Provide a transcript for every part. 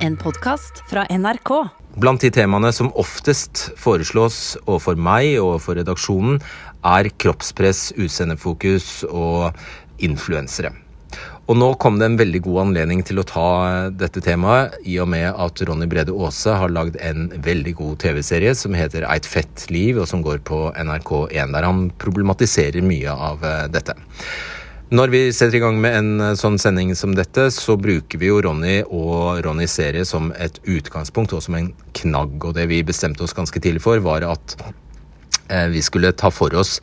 En podkast fra NRK. Blant de temaene som oftest foreslås overfor meg og for redaksjonen, er kroppspress, utseendefokus og influensere. Og nå kom det en veldig god anledning til å ta dette temaet, i og med at Ronny Brede Aase har lagd en veldig god TV-serie som heter Eit fett liv, og som går på NRK1, der han problematiserer mye av eh, dette. Når vi setter i gang med en eh, sånn sending som dette, så bruker vi jo Ronny og Ronnys serie som et utgangspunkt og som en knagg. Og det vi bestemte oss ganske tidlig for, var at eh, vi skulle ta for oss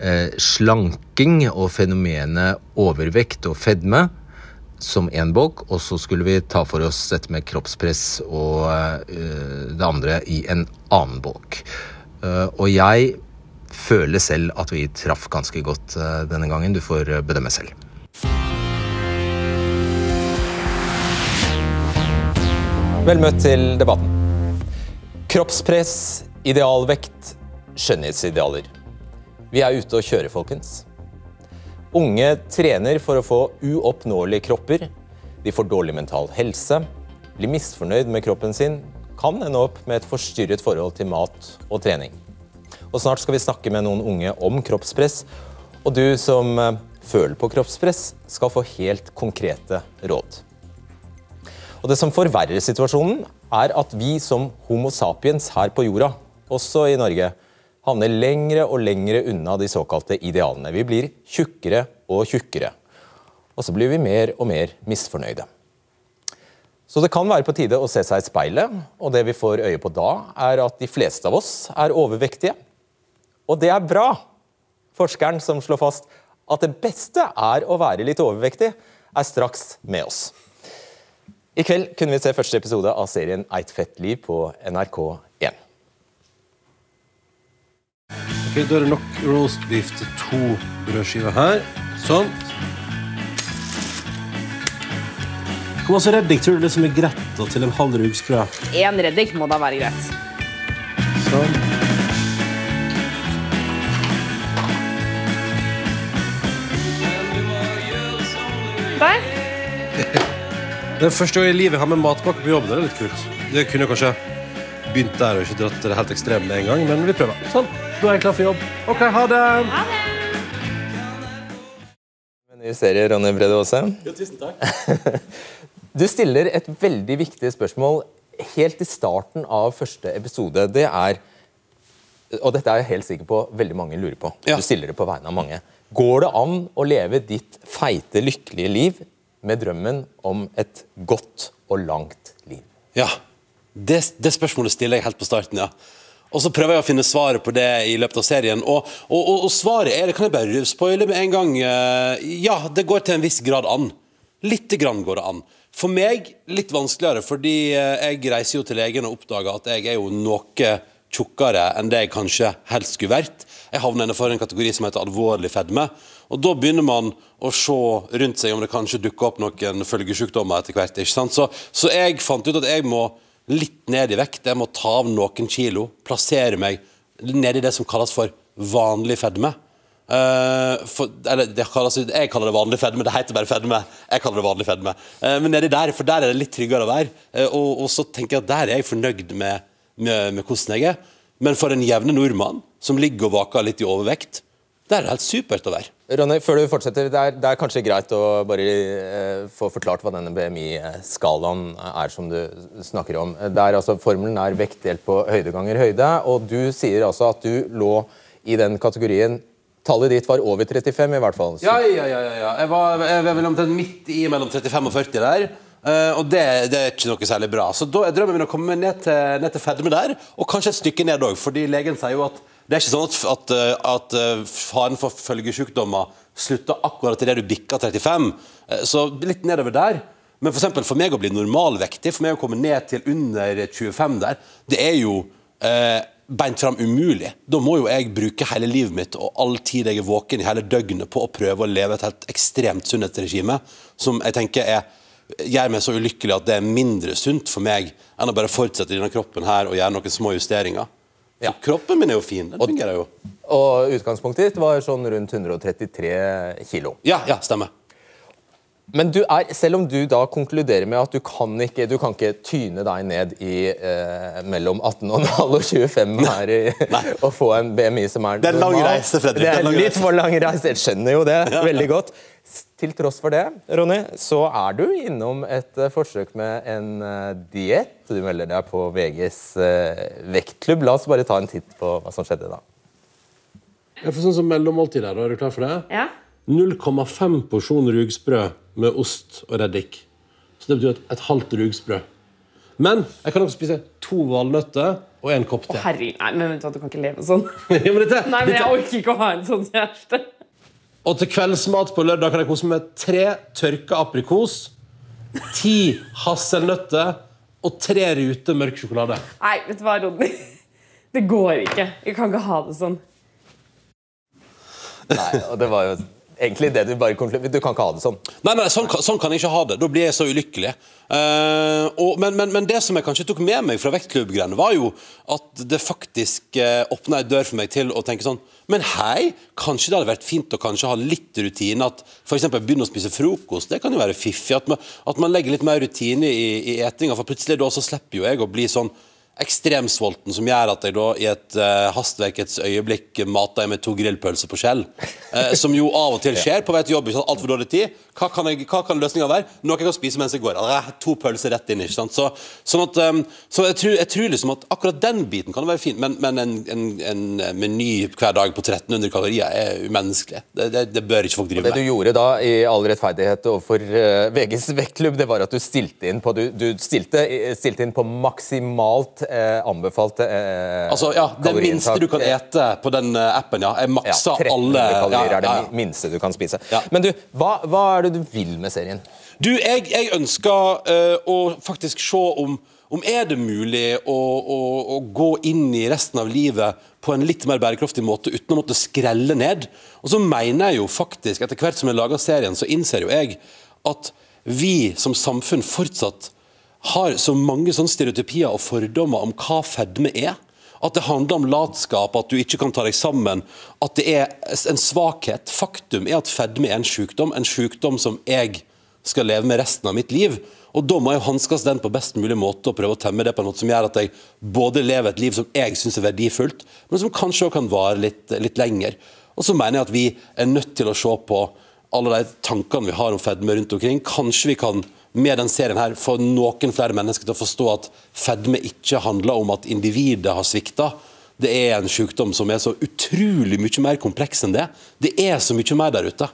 eh, slanking og fenomenet overvekt og fedme som én bolk, og så skulle vi ta for oss dette med kroppspress og det andre i en annen bolk. Og jeg føler selv at vi traff ganske godt uh, denne gangen. Du får bedømme selv. Vel møtt til debatten. Kroppspress, idealvekt, skjønnhetsidealer. Vi er ute og kjører, folkens. Unge trener for å få uoppnåelige kropper. De får dårlig mental helse, blir misfornøyd med kroppen sin, kan ende opp med et forstyrret forhold til mat og trening. Og Snart skal vi snakke med noen unge om kroppspress. Og du som eh, føler på kroppspress, skal få helt konkrete råd. Og Det som forverrer situasjonen, er at vi som Homo sapiens her på jorda, også i Norge, havner lengre og lengre unna de såkalte idealene. Vi blir tjukkere og tjukkere. Og så blir vi mer og mer misfornøyde. Så det kan være på tide å se seg i speilet, og det vi får øye på da, er at de fleste av oss er overvektige. Og det er bra! Forskeren som slår fast at det beste er å være litt overvektig, er straks med oss. I kveld kunne vi se første episode av serien Eit fett liv på NRK1. Ok, Da er det nok roast beef til to brødskiver her. Sånn. Hvor masse reddik tror du det som er greit da, til en halv rugsprø? Én reddik må da være greit. Sånn. Der. Det første gang i livet jeg har med matpakke på jobb. Det er litt kult. Det kunne jeg kanskje begynt der og ikke dratt til det helt ekstreme med en gang, men vi prøver. Sånn. Da er jeg klar for jobb. OK, ha det. Ha En ny serie, Ronny Brede Aase. Ja, tusen takk. Du stiller et veldig viktig spørsmål helt i starten av første episode. Det er Og dette er jeg helt sikker på veldig mange lurer på. Ja. Du stiller det på vegne av mange. Går det an å leve ditt feite, lykkelige liv med drømmen om et godt og langt liv? Ja, det, det spørsmålet stiller jeg helt på starten, ja. Og så prøver jeg å finne svaret på det i løpet av serien. Og, og, og, og svaret er, det kan jeg bare spoile med en gang, eh, ja, det går til en viss grad an. Litte grann går det an. For meg litt vanskeligere, fordi eh, jeg reiser jo til legen og oppdager at jeg er jo noe tjukkere enn det jeg kanskje helst skulle vært. Jeg havner innenfor en kategori som heter alvorlig fedme. Og da begynner man å se rundt seg om det kanskje dukker opp noen følgesykdommer etter hvert. ikke sant? Så, så jeg fant ut at jeg må litt ned i vekt. Jeg må ta av noen kilo. Plassere meg ned i det som kalles for vanlig fedme. Uh, for, eller kalles, jeg kaller det vanlig fedme, det heter bare fedme. Jeg kaller det vanlig fedme. Uh, men nedi der, for der er det litt tryggere å være. Uh, og, og så tenker jeg at der er jeg fornøyd med, med, med hvordan jeg er. Men for en jevne nordmann som ligger og vaker litt i overvekt, det er helt supert å være. Ronny, før du fortsetter, det er, det er kanskje greit å bare eh, få forklart hva denne BMI-skalaen er som du snakker om. Det er altså, Formelen er vekt delt på høyde ganger høyde, og du sier altså at du lå i den kategorien Tallet ditt var over 35 i hvert fall. Så- Ja, ja, ja. ja, ja. Jeg var, jeg var vel omtrent midt i mellom 35 og 40 der. Eh, og det, det er ikke noe særlig bra. Så da er drømmen min å komme ned til, ned til fedme der, og kanskje et stykke ned òg. Fordi legen sier jo at det er ikke sånn at, at, eh, at eh, faren for følgesykdommer slutter akkurat idet du bikker 35. Eh, Så litt nedover der. Men for, for meg å bli normalvektig, for meg å komme ned til under 25 der, det er jo eh, beint fram umulig. Da må jo jeg bruke hele livet mitt og all tid jeg er våken i hele døgnet på å prøve å leve et helt ekstremt sunnhetsregime, som jeg tenker er, gjør meg så ulykkelig at det er mindre sunt for meg enn å bare fortsette i denne kroppen her og gjøre noen små justeringer. Ja. kroppen min er jo fin. Den fungerer jo. Og utgangspunktet ditt var sånn rundt 133 kilo. Ja, ja, stemmer. Men du er, selv om du da konkluderer med at du kan ikke, du kan ikke tyne deg ned i eh, mellom 18,5 og 25 her i, og få en BMI som er normal Det er lang reise, Fredrik. Det er litt for lang reise, jeg skjønner jo det veldig godt. Til tross for det, Ronny, så er du innom et eh, forsøk med en uh, diett. Du melder deg på VGs eh, vektklubb. La oss bare ta en titt på hva som skjedde da. Jeg får sånn som mellommåltid her. Er du klar for det? Ja. 0,5 porsjon rugsprø med ost og reddik. Så det betyr et, et halvt rugsprø. Men jeg kan også spise to valnøtter og en kopp te. Herregud, nei, men vet du du kan ikke leve sånn. Ja, men dette, Nei, men Jeg orker ikke å ha en sånn kjæreste. Og til kveldsmat på lørdag kan jeg kose meg med tre tørka aprikos, ti hasselnøtter og tre ruter mørk sjokolade. Nei, vet du hva, Rodney? Det går ikke. Jeg kan ikke ha det sånn. Nei, og det var jo egentlig det du bare konkluderer Du kan ikke ha det sånn. Nei, nei, sånn, sånn kan jeg ikke ha det. Da blir jeg så ulykkelig. Uh, og, men, men, men det som jeg kanskje tok med meg fra vektklubbgreiene, var jo at det faktisk uh, åpna ei dør for meg til å tenke sånn Men hei, kanskje det hadde vært fint å kanskje ha litt rutine. At f.eks. begynne å spise frokost. Det kan jo være fiffig. At man, at man legger litt mer rutine i, i etinga. For plutselig da så slipper jo jeg å bli sånn ekstremsvolten som gjør at jeg da i et uh, hastverkets øyeblikk mater jeg med to grillpølser på skjell. Uh, som jo av og til skjer på vei til jobb. Altfor dårlig tid. Hva kan, jeg, hva kan løsninga være? Noe jeg kan spise mens jeg går. Eh, to pølser rett inn. ikke sant? Så, sånn at, um, så jeg, tror, jeg tror liksom at akkurat den biten kan være fin, men, men en, en, en meny hver dag på 1300 kalorier er umenneskelig. Det, det, det bør ikke folk drive med. Det du gjorde da, i all rettferdighet overfor uh, VGs vektklubb, det var at du stilte inn på, du, du stilte, stilte inn på maksimalt uh, anbefalt uh, Altså, ja, Det minste du kan ete på den appen, ja. Jeg Ja, maksa 1300 alle kalorier ja, er det ja, ja. mi- minste du kan spise. Ja. Men du, hva, hva er det du vil med serien? Du, jeg, jeg ønsker uh, å faktisk se om, om er det mulig å, å, å gå inn i resten av livet på en litt mer bærekraftig måte uten å måtte skrelle ned. Og så mener jeg jo faktisk, etter hvert som jeg lager serien, så innser jo jeg at vi som samfunn fortsatt har så mange sånne stereotypier og fordommer om hva fedme er. At det handler om latskap, at du ikke kan ta deg sammen. At det er en svakhet. Faktum er at fedme er en sykdom. En sykdom som jeg skal leve med resten av mitt liv. Og da må jeg hanskes den på best mulig måte og prøve å temme det på en måte som gjør at jeg både lever et liv som jeg syns er verdifullt, men som kanskje også kan vare litt, litt lenger. Og så mener jeg at vi er nødt til å se på alle de tankene vi har om fedme rundt omkring. Kanskje vi kan med den serien her få noen flere mennesker til å forstå at fedme ikke handler om at individet har svikta. Det er en sykdom som er så utrolig mye mer kompleks enn det. Det er så mye mer der ute.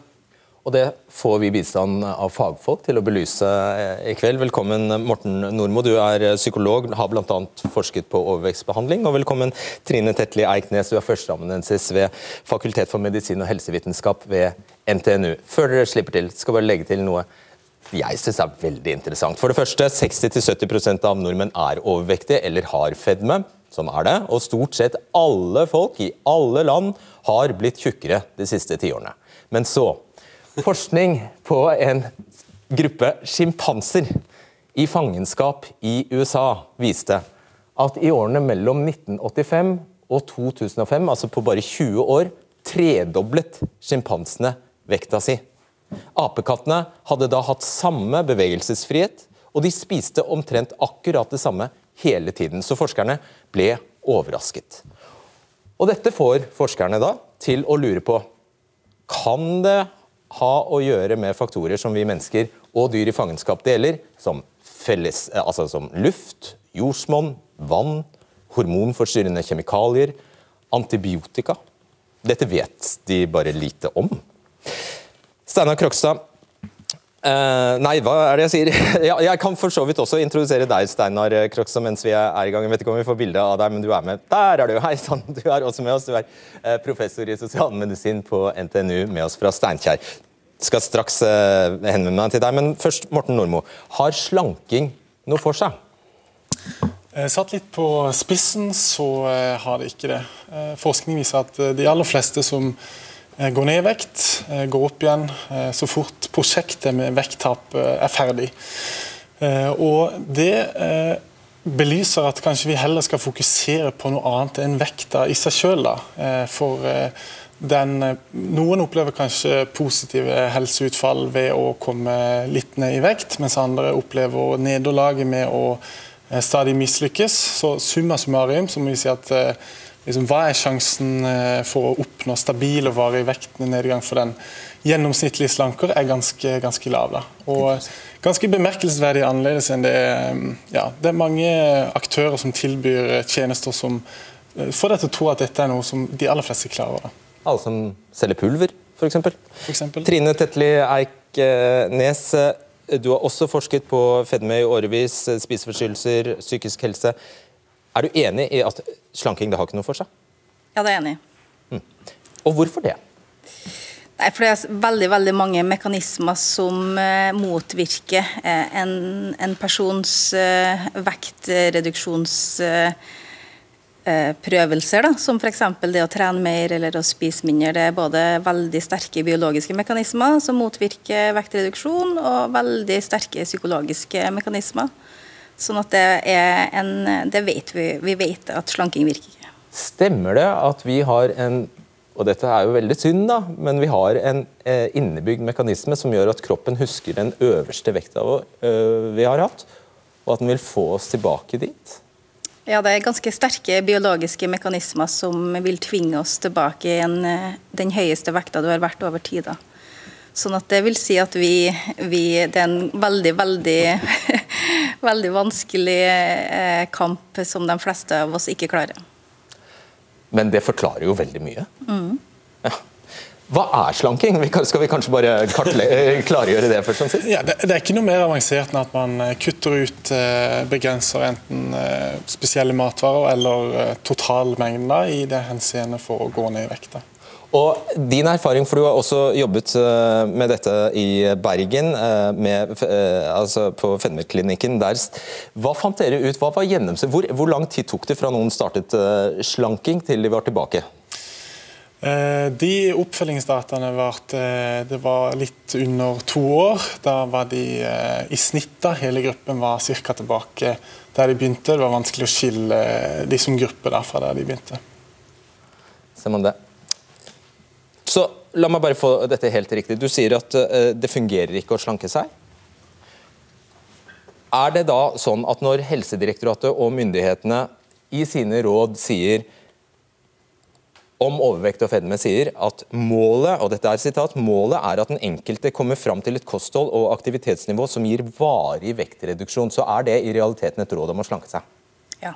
Og det får vi bistand av fagfolk til å belyse eh, i kveld. Velkommen Morten Normo, du er eh, psykolog, har bl.a. forsket på overvekstbehandling. Og velkommen Trine Tetli Eiknes, du er førsteamanuensis ved Fakultet for medisin og helsevitenskap ved NTNU. Før dere slipper til, skal bare legge til noe jeg syns er veldig interessant. For det første, 60-70% av nordmenn er overvektige eller har fedme. Som er det. Og stort sett alle folk i alle land har blitt tjukkere de siste tiårene. Men så Forskning på en gruppe sjimpanser i fangenskap i USA viste at i årene mellom 1985 og 2005, altså på bare 20 år, tredoblet sjimpansene vekta si. Apekattene hadde da hatt samme bevegelsesfrihet, og de spiste omtrent akkurat det samme hele tiden. Så forskerne ble overrasket. Og dette får forskerne da til å lure på kan det ha å gjøre med faktorer som vi mennesker og dyr i fangenskap deler, som, felles, eh, altså som luft, jordsmonn, vann, hormonforstyrrende kjemikalier, antibiotika. Dette vet de bare lite om. Steinar Krokstad. Uh, nei, hva er det jeg sier? ja, jeg kan for så vidt også introdusere deg, Steinar Krokstad, mens vi er i gang. Jeg vet ikke om vi får bilde av deg, men du er med. Der er du! Hei sann, du er også med oss. Du er uh, professor i sosialmedisin på NTNU, med oss fra Steinkjer. Skal straks uh, henvende meg til deg, men først, Morten Normo. Har slanking noe for seg? Eh, Satt litt på spissen, så eh, har det ikke det. Eh, Forskning viser at eh, de aller fleste som eh, går ned i vekt, gå opp igjen eh, så fort prosjektet med vekttap eh, er ferdig. Eh, Og det eh, belyser at kanskje vi heller skal fokusere på noe annet enn vekta i seg sjøl. For eh, den, eh, noen opplever kanskje positive helseutfall ved å komme litt ned i vekt, mens andre opplever nederlaget med å eh, stadig mislykkes. Så summa summarum så må vi si at eh, liksom, hva er sjansen eh, for å oppnå stabil og varig vektnedgang for den gjennomsnittlige slanker, er ganske, ganske lav. Da. Og ganske bemerkelsesverdig annerledes enn det eh, ja, Det er mange aktører som tilbyr tjenester som eh, får deg til å tro at dette er noe som de aller fleste klarer. Da. Alle som selger pulver, f.eks. Trine Tetli Eik eh, Nes, eh, du har også forsket på fedme i årevis, eh, spiseforstyrrelser, psykisk helse. Er du enig i at slanking det har ikke noe for seg? Ja, det er jeg enig i. Og hvorfor det? Nei, for Det er veldig veldig mange mekanismer som eh, motvirker eh, en, en persons eh, vektreduksjonsprøvelser. Eh, prøvelser, som f.eks. det å trene mer eller å spise mindre. Det er både veldig sterke biologiske mekanismer som motvirker vektreduksjon, og veldig sterke psykologiske mekanismer. Sånn at det er en Det vet vi. Vi vet at slanking virker ikke. Stemmer det at vi har en og dette er jo veldig synd, da, men vi har en eh, innebygd mekanisme som gjør at kroppen husker den øverste vekta øh, vi har hatt, og at den vil få oss tilbake dit? Ja, det er ganske sterke biologiske mekanismer som vil tvinge oss tilbake i en, eh, den høyeste vekta du har vært over tid. da. Sånn at det vil si at vi, vi Det er en veldig, veldig, veldig vanskelig eh, kamp som de fleste av oss ikke klarer. Men det forklarer jo veldig mye. Ja. Hva er slanking? Skal vi kanskje bare eh, klargjøre det først som sist? Ja, det, det er ikke noe mer avansert enn at man eh, kutter ut begrenser enten spesielle matvarer eller totalmengden i det henseende for å gå ned i vekt. Og din erfaring, for du har også jobbet eh, med dette i Bergen, eh, med, eh, altså på Fedmeklinikken der. Hva fant dere ut? Hva var gjennomsnitt? Hvor, hvor lang tid tok det fra noen startet slanking til de var tilbake? De oppfølgingsdataene varte det var litt under to år. Da var de i snitt, da, hele gruppen var ca. tilbake der de begynte. Det var vanskelig å skille de som gruppe da, fra der de begynte. Ser man det? La meg bare få dette helt riktig. Du sier at eh, det fungerer ikke å slanke seg. Er det da sånn at når Helsedirektoratet og myndighetene i sine råd sier om overvekt og fedme sier at målet og dette er sitat, målet er at den enkelte kommer fram til et kosthold og aktivitetsnivå som gir varig vektreduksjon, så er det i realiteten et råd om å slanke seg. Ja.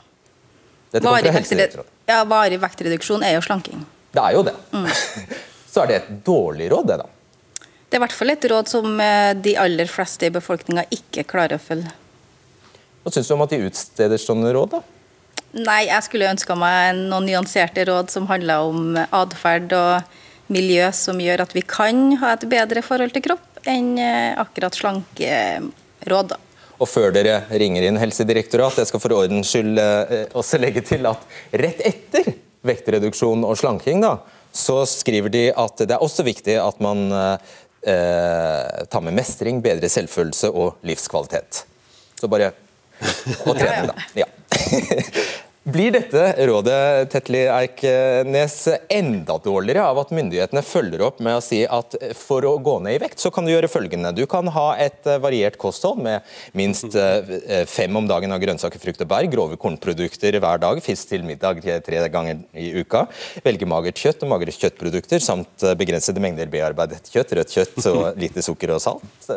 Dette kommer Varig, fra Helsedirektoratet. ja, varig vektreduksjon er jo slanking. Det er jo det. Så er det et dårlig råd, det da. Det er i hvert fall et råd som eh, de aller fleste i befolkninga ikke klarer å følge. Hva syns du om at de utsteder sånne råd, da? Nei, jeg skulle ønska meg noen nyanserte råd som handler om atferd og miljø, som gjør at vi kan ha et bedre forhold til kropp enn akkurat akkurat slankeråd. da. Og før dere ringer inn Helsedirektorat, jeg skal for ordens skyld eh, også legge til at rett etter vektreduksjon og slanking, da, så skriver de at det er også viktig at man eh, tar med mestring, bedre selvfølelse og livskvalitet. Så bare å trene, da. Ja. Blir dette rådet Tetli Eiknes enda dårligere av at myndighetene følger opp med å si at for å gå ned i vekt, så kan du gjøre følgende. Du kan ha et eh, variert kosthold med minst eh, fem om dagen av grønnsaker, frukt og bær, grove kornprodukter hver dag, fisk til middag tre ganger i uka. Velge magert kjøtt og magre kjøttprodukter samt eh, begrensede mengder bearbeidet kjøtt, rødt kjøtt og lite sukker og salt.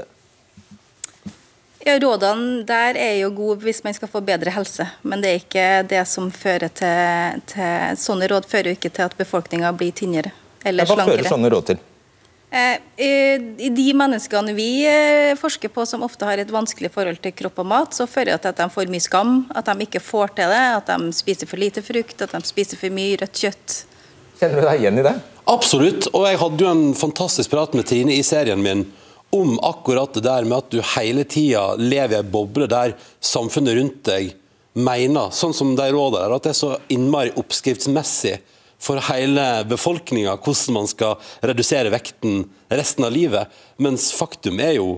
Ja, Rådene der er jo gode hvis man skal få bedre helse, men det er ikke det som fører til, til Sånne råd fører ikke til at befolkninga blir tynnere eller slankere. Hva fører slankere. sånne råd til? Eh, i- I de menneskene vi eh, forsker på som ofte har et vanskelig forhold til kropp og mat, så fører det til at de får mye skam, at de ikke får til det, at de spiser for lite frukt, at de spiser for mye rødt kjøtt. Kjenner du deg igjen i det? Absolutt. Og jeg hadde jo en fantastisk prat med Trine i serien min om akkurat det der med at du hele tida lever i ei boble der samfunnet rundt deg mener, sånn som de rådene der, at det er så innmari oppskriftsmessig for hele befolkninga hvordan man skal redusere vekten resten av livet. Mens faktum er jo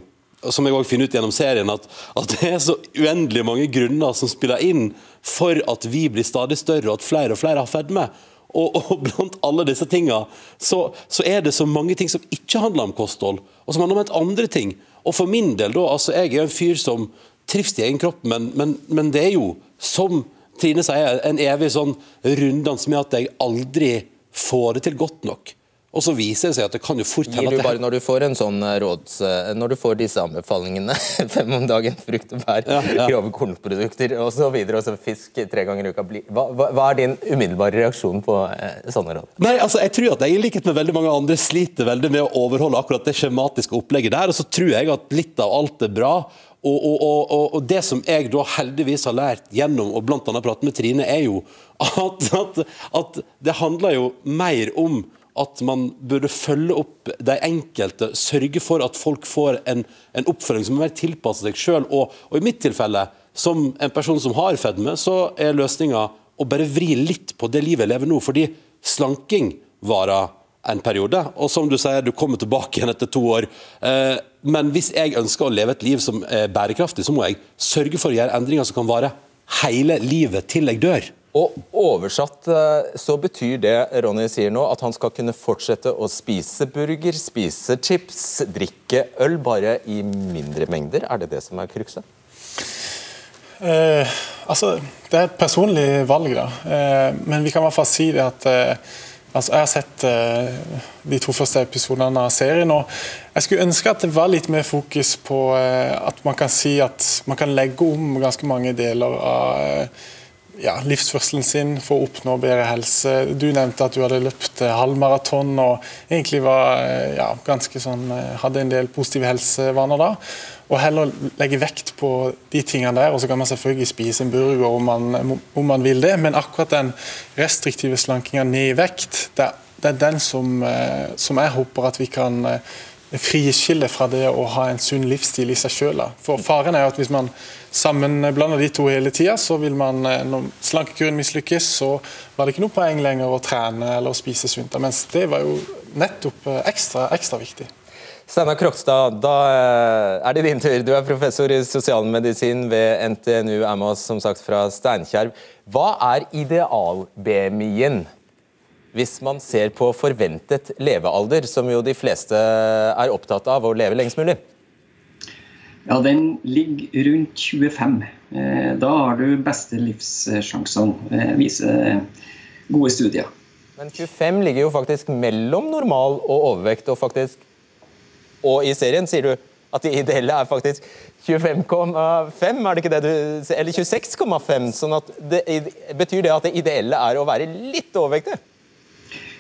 som jeg også finner ut gjennom serien, at, at det er så uendelig mange grunner som spiller inn for at vi blir stadig større, og at flere og flere har fedme. Og, og blant alle disse tinga så, så er det så mange ting som ikke handler om kosthold, og som handler om et andre ting. Og for min del, da, altså jeg er en fyr som trives i egen kropp, men, men, men det er jo, som Trine sier, en evig sånn runddans med at jeg aldri får det til godt nok. Og så viser det seg at det kan jo fort hende du at bare det når du får en sånn eh, råds... eh, Når du får disse anbefalingene, fem om dagen, frukt og bær, Ja, ja. grove kornprodukter osv., og så fisk tre ganger i uka bli- hva, hva, hva er din umiddelbare reaksjon på eh, sånne råd? Nei, altså jeg tror at jeg i likhet med veldig mange andre sliter veldig med å overholde akkurat det skjematiske opplegget der, og så tror jeg at litt av alt er bra. Og, og, og, og, og det som jeg da heldigvis har lært gjennom å annet prate med Trine, er jo at, at, at det handler jo mer om at man burde følge opp de enkelte, sørge for at folk får en, en oppfølging som er mer tilpasset seg sjøl. Og, og i mitt tilfelle, som en person som har fedme, så er løsninga å bare vri litt på det livet jeg lever nå. Fordi slanking varer en periode, og som du sier, du kommer tilbake igjen etter to år. Eh, men hvis jeg ønsker å leve et liv som er bærekraftig, så må jeg sørge for å gjøre endringer som kan vare hele livet til jeg dør. Og oversatt eh, så betyr det Ronny sier nå, at han skal kunne fortsette å spise burger, spise chips, drikke øl, bare i mindre mengder. Er det det som er krukset? Eh, altså, Det er et personlig valg, da. Eh, men vi kan i hvert fall si det at eh, altså, Jeg har sett eh, de to første episodene av serien. og Jeg skulle ønske at det var litt mer fokus på eh, at man kan si at man kan legge om ganske mange deler av ja, livsførselen sin for å oppnå bedre helse. Du nevnte at du hadde løpt eh, halvmaraton og egentlig var, eh, ja, sånn, eh, hadde en del positive helsevaner da. Og heller legge vekt på de tingene der. Og så kan man selvfølgelig spise en burger om man, om man vil det, men akkurat den restriktive slankinga ned i vekt, det, det er den som, som jeg håper at vi kan friskille fra det å ha en sunn livsstil i seg sjøl. For faren er at hvis man sammenblander de to hele tida, så vil man, eh, når slankekuren mislykkes, så var det ikke noe poeng lenger å trene eller å spise sunt. Mens det var jo nettopp eh, ekstra, ekstra viktig. Steinar Krokstad, da eh, er det din tur. Du er professor i sosialmedisin ved NTNU, er med oss som sagt fra Steinkjer. Hva er ideal-BMI-en hvis man ser på forventet levealder, som jo de fleste er opptatt av å leve lengst mulig? Ja, den ligger rundt 25. Eh, Da har du beste livssjansene, eh, viser gode studier. Men 25 ligger jo faktisk mellom normal og overvekt, og faktisk Og i serien sier du at det ideelle er faktisk 25,5, er det ikke det du Eller 26,5. sånn at det, Betyr det at det ideelle er å være litt overvektig?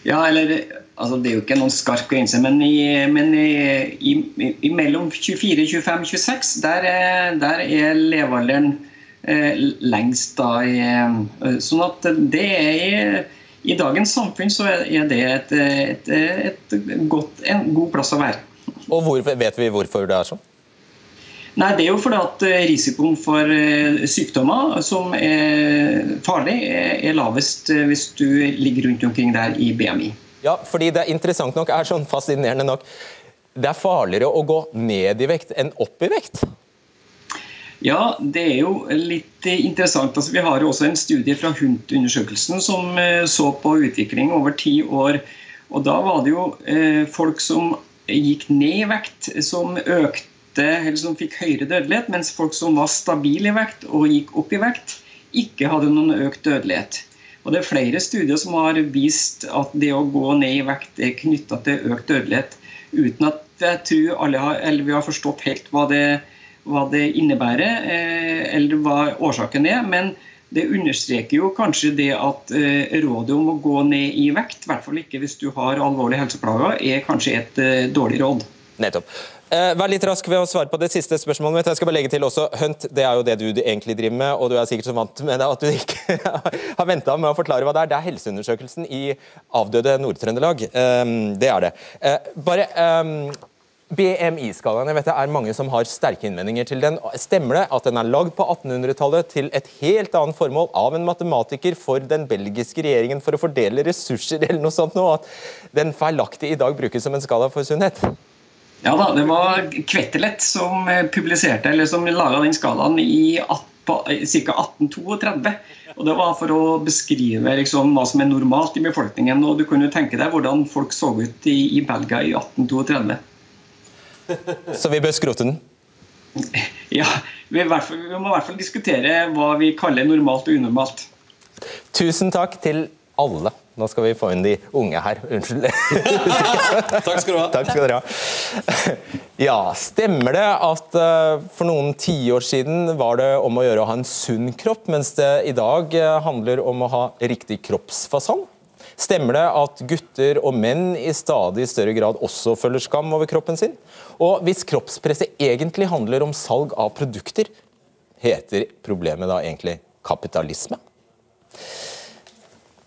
Ja, eller altså Det er jo ikke noen skarp grense, men, i, men i, i, mellom 24, 25, 26 der er, der er levealderen eh, lengst. da. Eh, sånn at det er i, dagens samfunn så er det et, et, et godt, en god plass å være. Og hvor, vet vi hvorfor det er sånn? Nei, Det er jo fordi at eh, risikoen for eh, sykdommer som er farlig, er er lavest eh, hvis du ligger rundt omkring der i BMI. Ja, fordi det er interessant nok, er sånn fascinerende nok. Det er farligere å gå ned i vekt enn opp i vekt. Ja, det er jo litt eh, interessant. Altså, vi har jo også en studie fra HUNT-undersøkelsen som eh, så på utvikling over ti år. Og Da var det jo eh, folk som gikk ned i vekt, som økte eller som fikk høyere dødelighet, mens folk som var stabile i vekt og gikk opp i vekt, ikke hadde noen økt dødelighet. Og Det er flere studier som har vist at det å gå ned i vekt er knytta til økt dødelighet, uten at jeg tror alle har, eller vi har forstått helt hva det, hva det innebærer, eh, eller hva årsaken er. Men det understreker jo kanskje det at eh, rådet om å gå ned i vekt, i hvert fall ikke hvis du har alvorlige helseplager, er kanskje et eh, dårlig råd. Nettopp. Eh, vær litt rask ved å svare på det siste spørsmålet mitt. Jeg skal bare legge til også, Hunt, det er jo det du egentlig driver med, og du er sikkert så vant med det at du ikke har venta med å forklare hva det er. Det er helseundersøkelsen i avdøde Nord-Trøndelag. Eh, det er det. Eh, bare eh, BMI-skalaen, jeg vet det er mange som har sterke innvendinger til den. Stemmer det at den er lagd på 1800-tallet til et helt annet formål av en matematiker for den belgiske regjeringen for å fordele ressurser eller noe sånt, noe, at den feilaktig i dag brukes som en skala for sunnhet? Ja da, det var Kvettelet som eh, publiserte, eller som laga den skalaen i ca. 1832. Og Det var for å beskrive liksom, hva som er normalt i befolkningen. og Du kan jo tenke deg hvordan folk så ut i, i Belgia i 1832. Så vi bør skrote den? Ja, vi, fall, vi må i hvert fall diskutere hva vi kaller normalt og unormalt. Tusen takk til alle. Nå skal vi få inn de unge her. Unnskyld. Takk skal du ha. Takk skal dere ha. Ja, stemmer det at eh, for noen tiår siden var det om å gjøre å ha en sunn kropp, mens det i dag eh, handler om å ha riktig kroppsfasong? Stemmer det at gutter og menn i stadig større grad også føler skam over kroppen sin? Og hvis kroppspresset egentlig handler om salg av produkter, heter problemet da egentlig kapitalisme?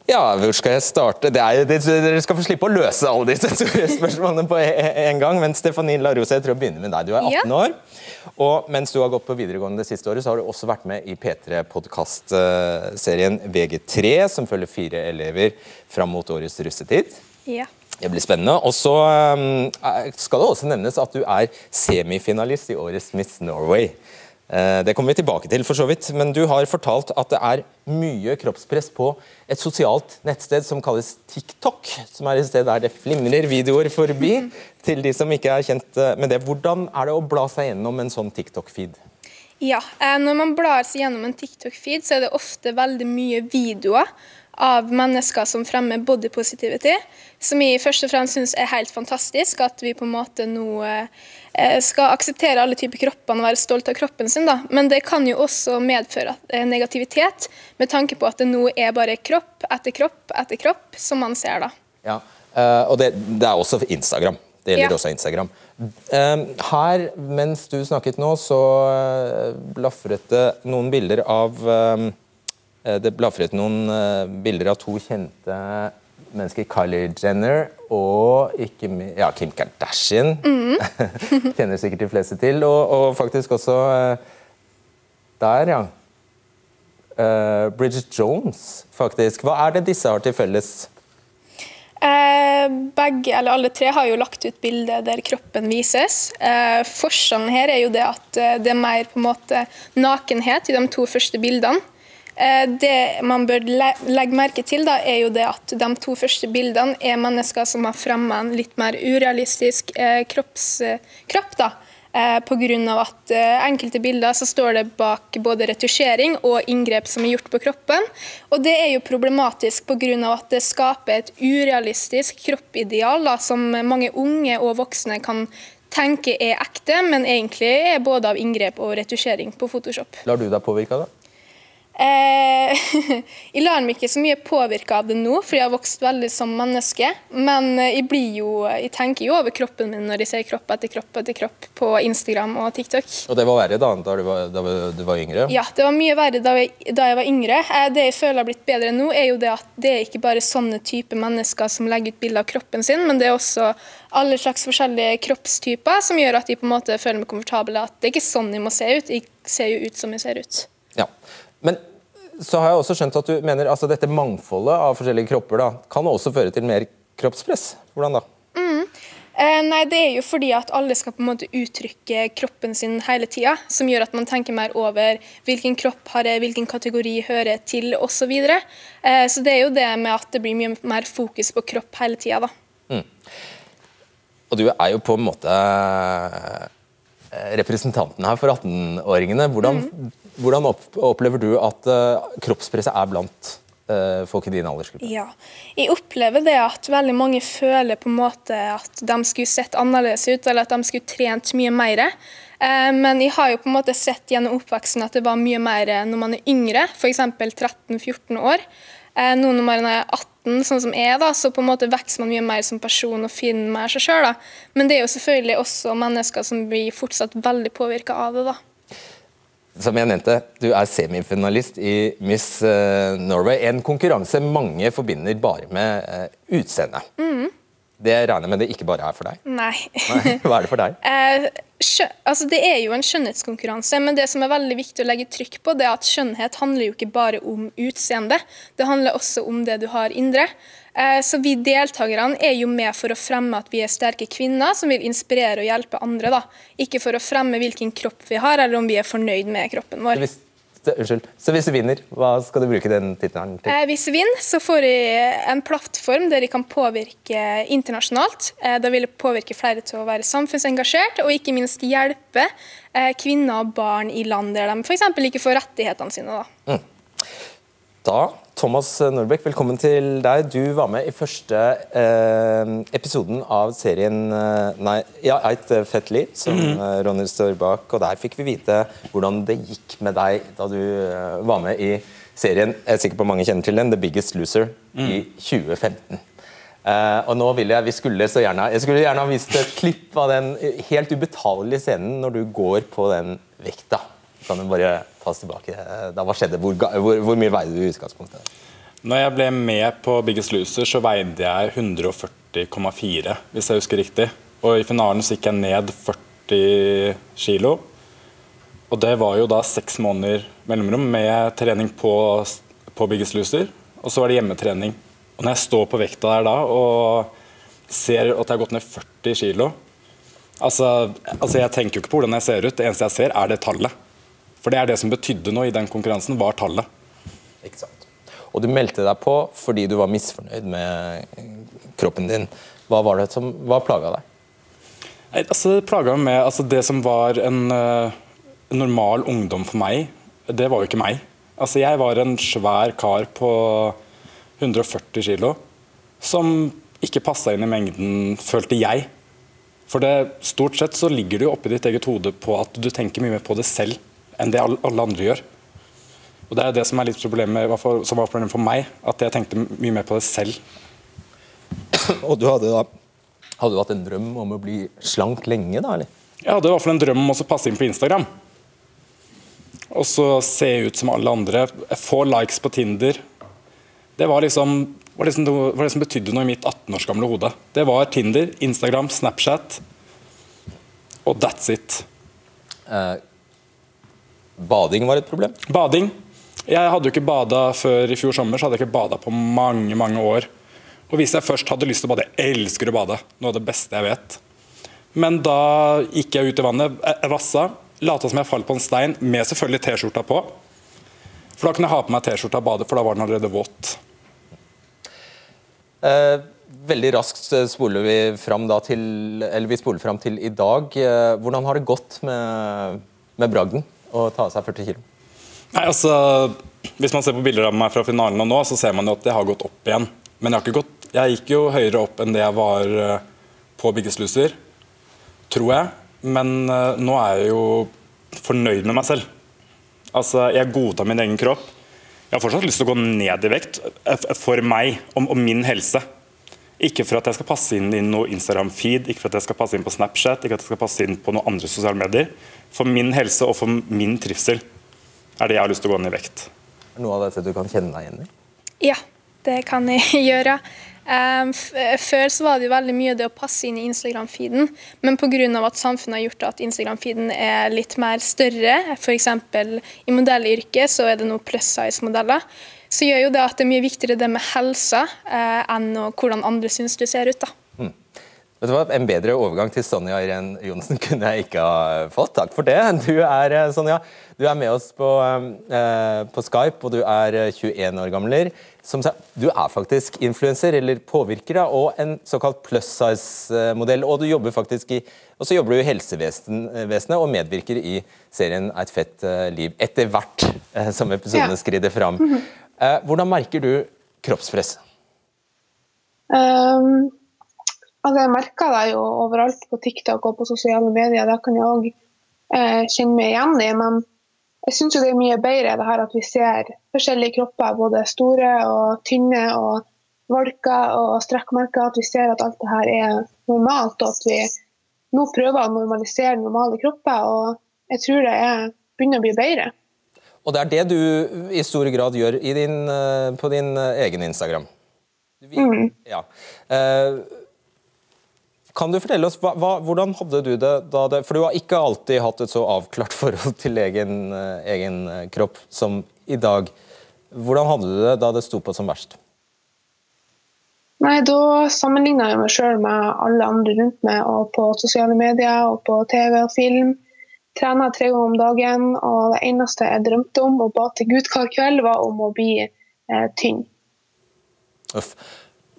Ja, hvor skal jeg starte? Det er, det, dere skal få slippe å løse alle disse store spørsmålene på en gang. Men Stefanin Larose, jeg tror jeg begynner med deg. Du er 18 år. Og mens du har gått på videregående det siste året, så har du også vært med i P3-podkastserien VG3, som følger fire elever fram mot årets russetid. Ja. Det blir spennende. Og så um, skal det også nevnes at du er semifinalist i årets Miss Norway. Eh, Det kommer vi tilbake til, for så vidt. Men du har fortalt at det er mye kroppspress på et sosialt nettsted som kalles TikTok. Som er et sted der det flimrer videoer forbi. Til de som ikke er kjent eh, med det. Hvordan er det å bla seg gjennom en sånn TikTok-feed? Ja, eh, Når man blar seg gjennom en TikTok-feed, så er det ofte veldig mye videoer av mennesker som fremmer body positivity, som jeg først og fremst syns er helt fantastisk. At vi på en måte nå eh, skal akseptere alle typer kropper og være stolt av kroppen sin. da. Men det kan jo også medføre eh, negativitet, med tanke på at det nå er bare kropp etter kropp etter kropp som man ser. da. Ja, eh, og det, det er også Instagram. Det gjelder Ja. også Instagram. Eh, Her, mens du snakket nå, så eh, blafret det noen bilder av eh, Det blafret noen eh, bilder av to kjente mennesker. Kylie Jenner og ikke minst ja, Kim Kardashian. Kjenner sikkert de fleste til. Og, og faktisk også eh, der, ja. Uh, Bridget Jones, faktisk. Hva er det disse har til felles? Eh, begge, eller Alle tre har jo lagt ut bilde der kroppen vises. Eh, forskjellen her er jo det at det er mer på en måte nakenhet i de to første bildene. Eh, det man bør legge merke til, da, er jo det at de to første bildene er mennesker som har fremma en litt mer urealistisk eh, kropps, eh, på grunn av at enkelte bilder så står det bak både retusjering og inngrep som er gjort på kroppen. Og det er jo problematisk pga. at det skaper et urealistisk kroppideal da, som mange unge og voksne kan tenke er ekte, men egentlig er både av inngrep og retusjering på Photoshop. Lar du deg påvirke av det? Eh, jeg lar meg ikke så mye påvirke av det nå, for jeg har vokst veldig som menneske. Men eh, jeg, blir jo, jeg tenker jo over kroppen min når jeg ser kropp etter kropp etter kropp på Instagram og TikTok. Og det var verre da, da du var, da du var yngre? Ja, det var mye verre da jeg, da jeg var yngre. Eh, Det jeg føler har blitt bedre nå, er jo det at det er ikke bare sånne type mennesker som legger ut bilder av kroppen sin, men det er også alle slags forskjellige kroppstyper som gjør at de på en måte føler meg komfortabel. At det er ikke sånn jeg må se ut, jeg ser jo ut som jeg ser ut. Ja. Men så har jeg også skjønt at du mener altså dette mangfoldet av forskjellige kropper da, kan også føre til mer kroppspress. Hvordan da? Eh, nei, Det er jo fordi at alle skal på en måte uttrykke kroppen sin hele tida, som gjør at man tenker mer over hvilken kropp har jeg, hvilken kategori hører til osv. Så, eh, så det er jo det med at det blir mye mer fokus på kropp hele tida. da. Og du er jo på en måte eh, representanten her for 18-åringene. Hvordan, hvordan opp, opplever du at eh, kroppspresset er blant eh, folk i din aldersgruppe? Ja. Jeg opplever det at veldig mange føler på en måte at de skulle sett annerledes ut, eller at de skulle trent mye mer. Eh, Men jeg har jo på en måte sett gjennom oppveksten at det var mye mer når man er yngre, f.eks. 13-14 år. Nå når man er 18, sånn som jeg, da, så på en måte vokser man mye mer som person og finner mer seg sjøl. Men det er jo selvfølgelig også mennesker som blir fortsatt veldig påvirka av det. da. Som jeg nevnte, du er semifinalist i Miss eh, Norway. En konkurranse mange forbinder bare med uh, utseende. Det regner jeg med det ikke bare er for deg. Nei. Nei, Hva er det for deg? Eh, altså det er jo en skjønnhetskonkurranse, men det som er veldig viktig å legge trykk på, det er at skjønnhet handler jo ikke bare om utseende. Det handler også om det du har indre. Eh, så vi deltakerne er jo med for å fremme at vi er sterke kvinner som vil inspirere og hjelpe andre. da. Ikke for å fremme hvilken kropp vi har, eller om vi er fornøyd med kroppen vår. unnskyld. Så hvis du vinner, hva skal du bruke den tittelen til? Eh, Hvis jeg vinner, så får jeg en plattform der jeg kan påvirke internasjonalt. Eh, Da vil jeg påvirke flere til å være samfunnsengasjert, og ikke minst hjelpe eh, kvinner og barn i land der de f.eks. ikke får rettighetene sine. Da. Da, Thomas Norbekk, velkommen til deg. Du var med i første eh, episoden av serien eh, Nei, ja, Eit fett liv, som mm -hmm. Ronny står bak. Og der fikk vi vite hvordan det gikk med deg da du eh, var med i serien Jeg er sikker på mange kjenner til den, The Biggest Loser, i 2015. Eh, og nå vil jeg, vi skulle så gjerne Jeg skulle gjerne ha vist et klipp av den helt ubetalelige scenen når du går på den vekta. Kan du bare ta tilbake? Da, hva skjedde? Hvor, hvor, hvor mye veide du i utgangspunktet? Når jeg ble med på Biggest Loser, så veide jeg 140,4, hvis jeg husker riktig. Og i finalen så gikk jeg ned 40 kilo. Og det var jo da seks måneder mellomrom med trening på, på Biggest Loser. Og så var det hjemmetrening. Og når jeg står på vekta der da og ser at jeg har gått ned 40 kilo altså, altså jeg tenker jo ikke på hvordan jeg ser ut, det eneste jeg ser, er det tallet. For det er det som betydde noe i den konkurransen, var tallet. Ikke sant. Og du meldte deg på fordi du var misfornøyd med kroppen din. Hva var det som hva plaga deg? Nei, altså, det plaga meg med altså, Det som var en uh, normal ungdom for meg, det var jo ikke meg. Altså, jeg var en svær kar på 140 kilo som ikke passa inn i mengden, følte jeg. For det, stort sett så ligger det jo oppi ditt eget hode på at du tenker mye mer på det selv enn det alle andre gjør. Og Det er det som er litt problemet, i som var problemet for meg, at jeg tenkte mye mer på det selv. Og du hadde da hadde du hatt en drøm om å bli slank lenge, da? eller? Jeg hadde i hvert fall en drøm om å passe inn på Instagram. Og så se ut som alle andre. Få likes på Tinder. Det var liksom, var liksom, det, var det som betydde noe i mitt 18 års gamle hode. Det var Tinder, Instagram, Snapchat og that's it. Eh, bading var et problem? Bading. Jeg hadde jo ikke bada før i fjor sommer, så hadde jeg ikke bada på mange mange år. Og hvis jeg først hadde lyst til å bade, jeg elsker å bade, noe av det beste jeg vet. Men da gikk jeg ut i vannet, jeg jeg vassa, lata som jeg falt på en stein, med selvfølgelig T-skjorta på. For da kunne jeg ha på meg T-skjorta og bade, for da var den allerede våt. Eh, veldig raskt eh, spoler vi fram da til Eller vi spoler fram til i dag. Eh, hvordan har det gått med, med bragden å ta av seg 40 kilo? Nei, altså, Hvis man ser på bilder av meg fra finalen og nå, så ser man jo at jeg har gått opp igjen. Men jeg, har ikke gått, jeg gikk jo høyere opp enn det jeg var eh, på Biggest Loser, tror jeg. Men eh, nå er jeg jo fornøyd med meg selv. Altså, Jeg godtar min egen kropp. Jeg har fortsatt lyst til å gå ned i vekt eh, for meg og, og min helse. Ikke for at jeg skal passe inn i noe Instagram-feed, ikke for at jeg skal passe inn på Snapchat, ikke at jeg skal passe inn på noen andre sosiale medier. For min helse og for min trivsel er det jeg har lyst til å gå ned i vekt. Er det Noe av dette du kan kjenne deg igjen i? Ja, det kan jeg gjøre. Um, f før så var det jo veldig mye det å passe inn i Instagram-feeden, men pga. at samfunnet har gjort at Instagram-feeden er litt mer større, f.eks. i modellyrket så er det nå plus size-modeller, så gjør jo det at det er mye viktigere det med helse eh, enn hvordan andre syns du ser ut. da. Vet du hva? En bedre overgang til Sonja Irén Johnsen kunne jeg ikke ha fått. Takk for det. Du er, eh, Sonja, du er med oss på, eh, på Skype, og du er eh, 21 år gammel. Som du er faktisk influenser, eller påvirker, da, og en såkalt plus size-modell. Og du jobber faktisk i og så jobber du i helsevesenet og medvirker i serien Et fett eh, liv. Etter hvert eh, som episodene skrider fram. Eh, Hvordan merker du kroppspress? Um, altså jeg merker det jo overalt på TikTok og på sosiale medier. Det kan jeg òg eh, kjenne meg igjen i. Men jeg syns det er mye bedre det her at vi ser forskjellige kropper, både store og tynne og valker og strekkmerker. At vi ser at alt det her er normalt, og at vi nå prøver å normalisere normale kropper. Og jeg tror det er, begynner å bli bedre. Og det er det du i stor grad gjør i din, eh, på din eh, egen Instagram. Vi- Mm. Ja. Eh, Kan du fortelle oss, hva, hva, Hvordan hadde du det da det For du har ikke alltid hatt et så avklart forhold til egen, eh, egen kropp som i dag. Hvordan hadde du det da det sto på som verst? Nei, Da sammenligna jeg meg sjøl med alle andre rundt meg, og på sosiale medier og på TV og film. Trener tre ganger om dagen, og det eneste jeg drømte om og ba til Gud hver kveld, var om å bli eh, tynn. Uff.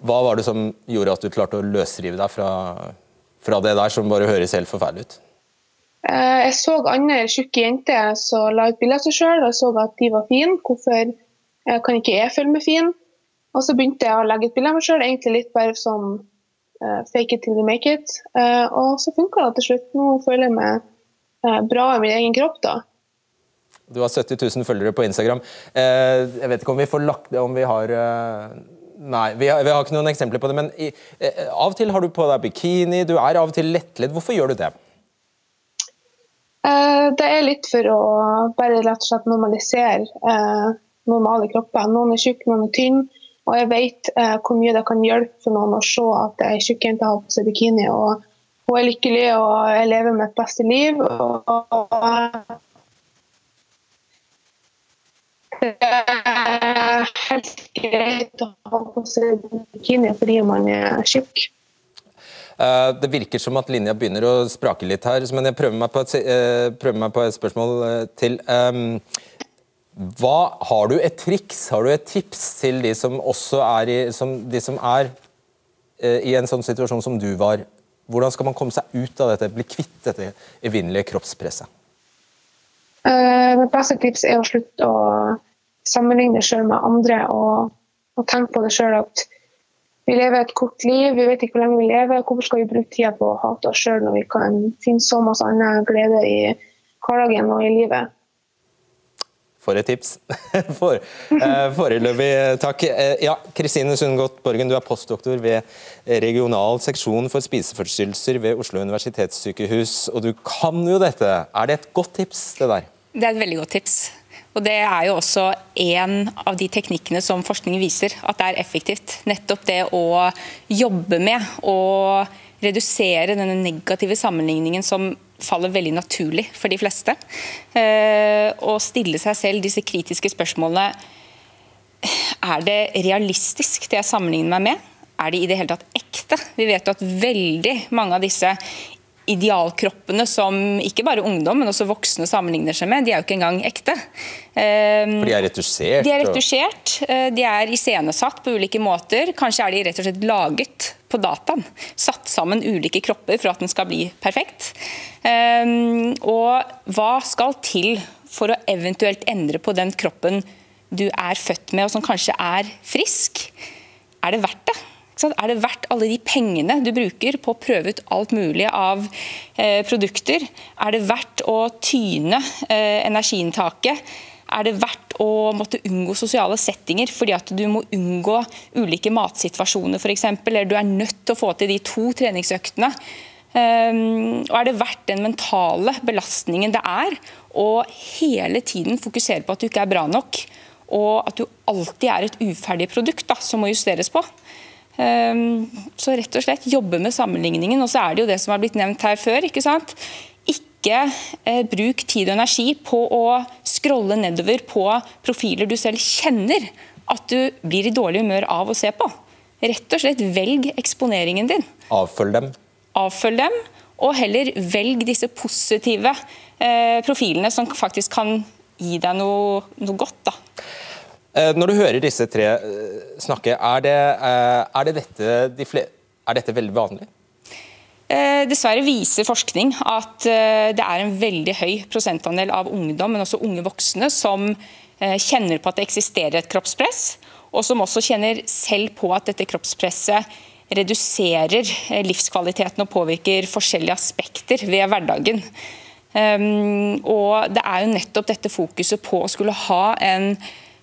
Hva var det som gjorde at du klarte å løsrive deg fra, fra det der, som bare høres helt forferdelig ut? Eh, jeg så andre tjukke jenter som la ut bilde av seg sjøl, og jeg så at de var fine. Hvorfor eh, kan ikke jeg føle meg fin? Og så begynte jeg å legge ut bilde av meg sjøl, egentlig litt bare sånn uh, fake it till you make it. Uh, og så funka det til slutt. Nå føler jeg meg bra i min egen kropp, da. Du har 70 000 følgere på Instagram. jeg vet ikke om vi får lagt det om vi har Nei, vi har, vi har, ikke noen eksempler på det, men i, av og til har du på deg bikini, du er av og til lettledd. Hvorfor gjør du det? det er litt for å bare rett og slett normalisere normale kropper. Noen er tjukke, noen er tynne. Og jeg vet eh, hvor mye det kan hjelpe for noen å se at ei tjukk jente har på seg bikini. og Hun er lykkelig og jeg lever mitt beste liv. og det er helt greit å ha på seg bikini fordi man er tjukk. Uh, det virker som at linja begynner å sprake litt her, men jeg prøver meg på et, uh, prøver meg på et spørsmål uh, til. Hva, har du et triks, har du et tips til de som er i, som, de som er, eh, i en sånn situasjon som du var? Hvordan skal man komme seg ut av dette, bli kvitt dette evinnelige kroppspresset? Uh, beste tips er å slutte å sammenligne sjøl med andre og, og tenke på det sjøl at vi lever et kort liv, vi vet ikke hvor lenge vi lever. Hvorfor skal vi bruke tida på å hate oss sjøl når vi kan finne så masse annen glede i hverdagen og i livet? For et tips. For, uh, foreløpig takk. Uh, ja, Kristine Sundgodt Borgen, du er postdoktor ved regional seksjon for spiseforstyrrelser ved Oslo universitetssykehus, og du kan jo dette. Er det et godt tips, det der? Det er et veldig godt tips. Og Det er jo også en av de teknikkene som forskningen viser at det er effektivt. Nettopp det å jobbe med å redusere denne negative sammenligningen som faller veldig naturlig for de fleste. Eh, å stille seg selv disse kritiske spørsmålene Er det realistisk, det jeg sammenligner meg med? Er det i det hele tatt ekte? Vi vet jo at veldig mange av disse idealkroppene som ikke bare ungdom, men også voksne sammenligner seg med, de er jo ikke engang ekte. For de er retusjert? De er retusjert, eh, de er iscenesatt på ulike måter. Kanskje er de rett og slett laget på dataen. Satt sammen ulike kropper for at den skal bli perfekt. Ehm, og hva skal til for å eventuelt endre på den kroppen du er født med, og som kanskje er frisk? Er det verdt det? Er det verdt alle de pengene du bruker på å prøve ut alt mulig av eh, produkter? Er det verdt å tyne eh, energiinntaket? Er det verdt å måtte unngå sosiale settinger fordi at du må unngå ulike matsituasjoner f.eks., eller du er nødt til å få til de to treningsøktene? Um, og Er det verdt den mentale belastningen det er å hele tiden fokusere på at du ikke er bra nok, og at du alltid er et uferdig produkt da, som må justeres på? Um, så rett og slett jobbe med sammenligningen. Og så er det jo det som har blitt nevnt her før. ikke sant? Ikke eh, bruk tid og energi på å scrolle nedover på profiler du selv kjenner at du blir i dårlig humør av å se på. Rett og slett velg eksponeringen din. Avfølg dem. Avfølg dem, og heller velg disse positive eh, profilene som faktisk kan gi deg noe, noe godt. da. Eh, når du hører disse tre eh, snakke, er det, eh, er det dette, de er dette veldig vanlig? Dessverre viser forskning at det er en veldig høy prosentandel av ungdom, men også unge voksne, som kjenner på at det eksisterer et kroppspress, og som også kjenner selv på at dette kroppspresset reduserer livskvaliteten og påvirker forskjellige aspekter ved hverdagen. Og Det er jo nettopp dette fokuset på å skulle ha en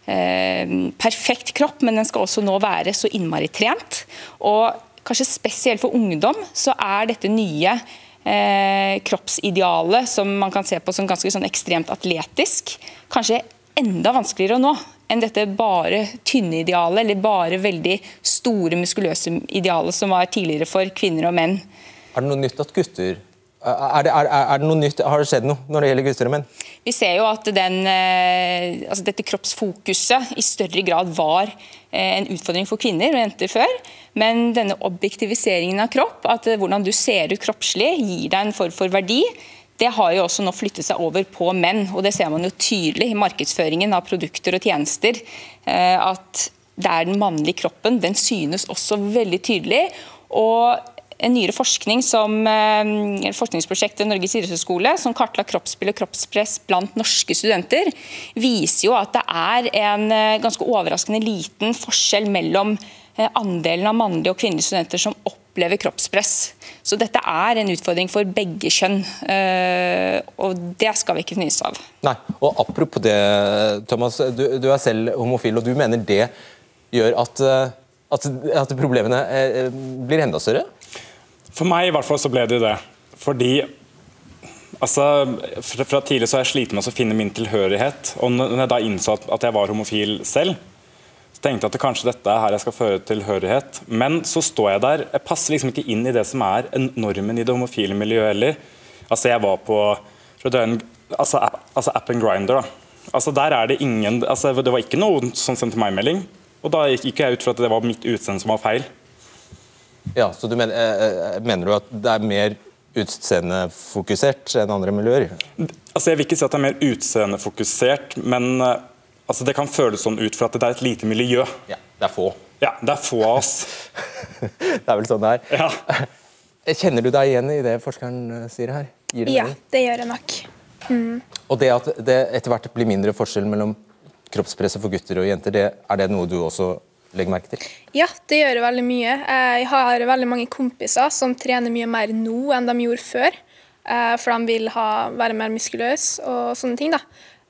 perfekt kropp, men den skal også nå være så innmari trent. Og kanskje spesielt for ungdom så er dette nye eh, kroppsidealet som man kan se på som ganske sånn ekstremt atletisk, kanskje enda vanskeligere å nå enn dette bare tynne idealet, eller bare veldig store, muskuløse idealet som var tidligere for kvinner og menn. Er det noe nytt at gutter er det, er, er det, noe nytt? Har det skjedd noe når det gjelder menn? Vi ser jo at den, eh, altså dette kroppsfokuset i større grad var eh, en utfordring for kvinner og jenter før. Men denne objektiviseringen av kropp, at hvordan du ser ut kroppslig, gir deg en form for verdi. det har jo også nå flyttet seg over på menn. og Det ser man jo tydelig i markedsføringen av produkter og tjenester. eh, At det er den mannlige kroppen. Den synes også veldig tydelig. og en nyere forskning som eh, forskningsprosjektet Norges idrettshøgskole, som kartla kroppsspill og kroppspress blant norske studenter, viser jo at det er en eh, ganske overraskende liten forskjell mellom eh, andelen av mannlige og kvinnelige studenter som opplever kroppspress. Så dette er en utfordring for begge kjønn, og det skal vi ikke fnyse av. Nei, og Apropos det, Thomas. Du, du er selv homofil, og du mener det gjør at, at, at problemene blir enda større? For meg i hvert fall så ble det det. Fordi altså, fra, fra tidlig så har jeg slitt med å finne min tilhørighet. Og når jeg da innså at, at jeg var homofil selv, så tenkte jeg at det kanskje dette er her jeg skal føre tilhørighet. Men så står jeg der. Jeg passer liksom ikke inn i det som er normen i det homofile miljøet heller. Altså, jeg var på en, altså, app, altså appen Grinder. Altså, der er det ingen altså, Det var ikke noen som sendte meg melding. Og da gikk jeg ut fra at det var mitt utseende som var feil. Ja, så du mener, eh, mener du at det er mer utseendefokusert enn andre miljøer? Altså, jeg vil ikke si at det er mer utseendefokusert, men eh, altså, det kan føles sånn ut for at det er et lite miljø. Ja, det er få. Ja, det er få av oss. det er vel sånn det er. Ja. Kjenner du deg igjen i det forskeren eh, sier her? Gir det Ja, det gjør jeg nok. Mm. Og det at det etter hvert blir mindre forskjell mellom kroppspresset for gutter og jenter, det, er det noe du også legger merke til? Ja, det gjør veldig mye. Jeg har veldig mange kompiser som trener mye mer nå enn de gjorde før. eh, For de vil ha, være mer muskuløse og sånne ting. da.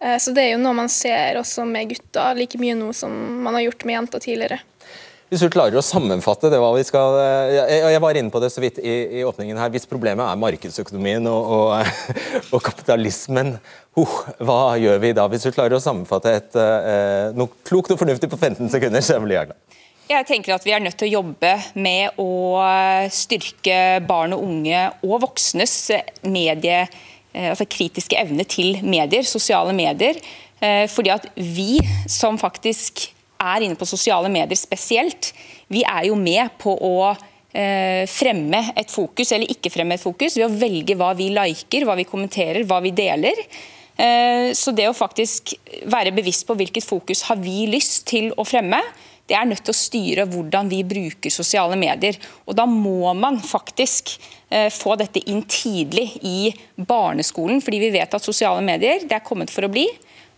Eh, Så det er jo noe man ser også med gutter like mye nå som man har gjort med jenter tidligere. Hvis du klarer å sammenfatte det hva vi skal eh, Jeg, var inne på det så vidt i, i åpningen her. Hvis problemet er markedsøkonomien og, og, og kapitalismen, oh, hva gjør vi da? Hvis du klarer å sammenfatte et, eh, noe klokt og fornuftig på 15 sekunder, så blir jeg glad. Jeg tenker at Vi er nødt til å jobbe med å styrke barn og unge og voksnes medie, eh, altså kritiske evne til medier, sosiale medier. Fordi at vi som faktisk er inne på sosiale medier spesielt, vi er jo med på å eh, fremme et fokus eller ikke fremme et fokus ved å velge hva vi liker, hva vi kommenterer, hva vi deler. Eh, Så det å faktisk være bevisst på hvilket fokus har vi lyst til å fremme, det er nødt til å styre hvordan vi bruker sosiale medier. Og Da må man faktisk eh, få dette inn tidlig i barneskolen, fordi vi vet at sosiale medier det er kommet for å bli.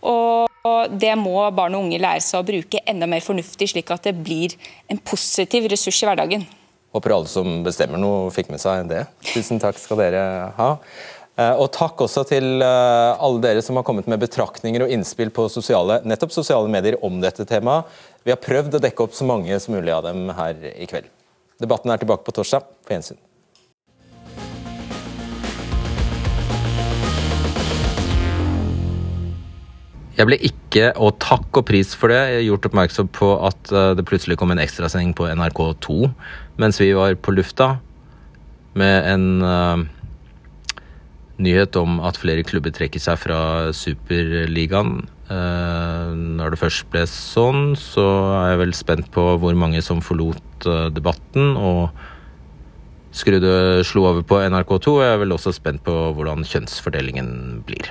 Og det må barn og unge lære seg å bruke enda mer fornuftig, slik at det blir en positiv ressurs i hverdagen. Håper alle som bestemmer noe, fikk med seg det. Tusen takk skal dere ha. Eh, Og takk også til eh, alle dere som har kommet med betraktninger og innspill på sosiale, nettopp sosiale medier om dette temaet. Vi har prøvd å dekke opp så mange som mulig av dem her i kveld. Debatten er tilbake på torsdag. På gjensyn. Jeg ble ikke, og takk og pris for det, gjort oppmerksom på at eh, det plutselig kom en ekstrasending på NRK2 mens vi var på lufta, med en uh, nyhet om at flere klubber trekker seg fra Superligaen. Uh, når det først ble sånn, så er jeg vel spent på hvor mange som forlot uh, debatten og skrudde, slo over på NRK2. Jeg er vel også spent på hvordan kjønnsfordelingen blir.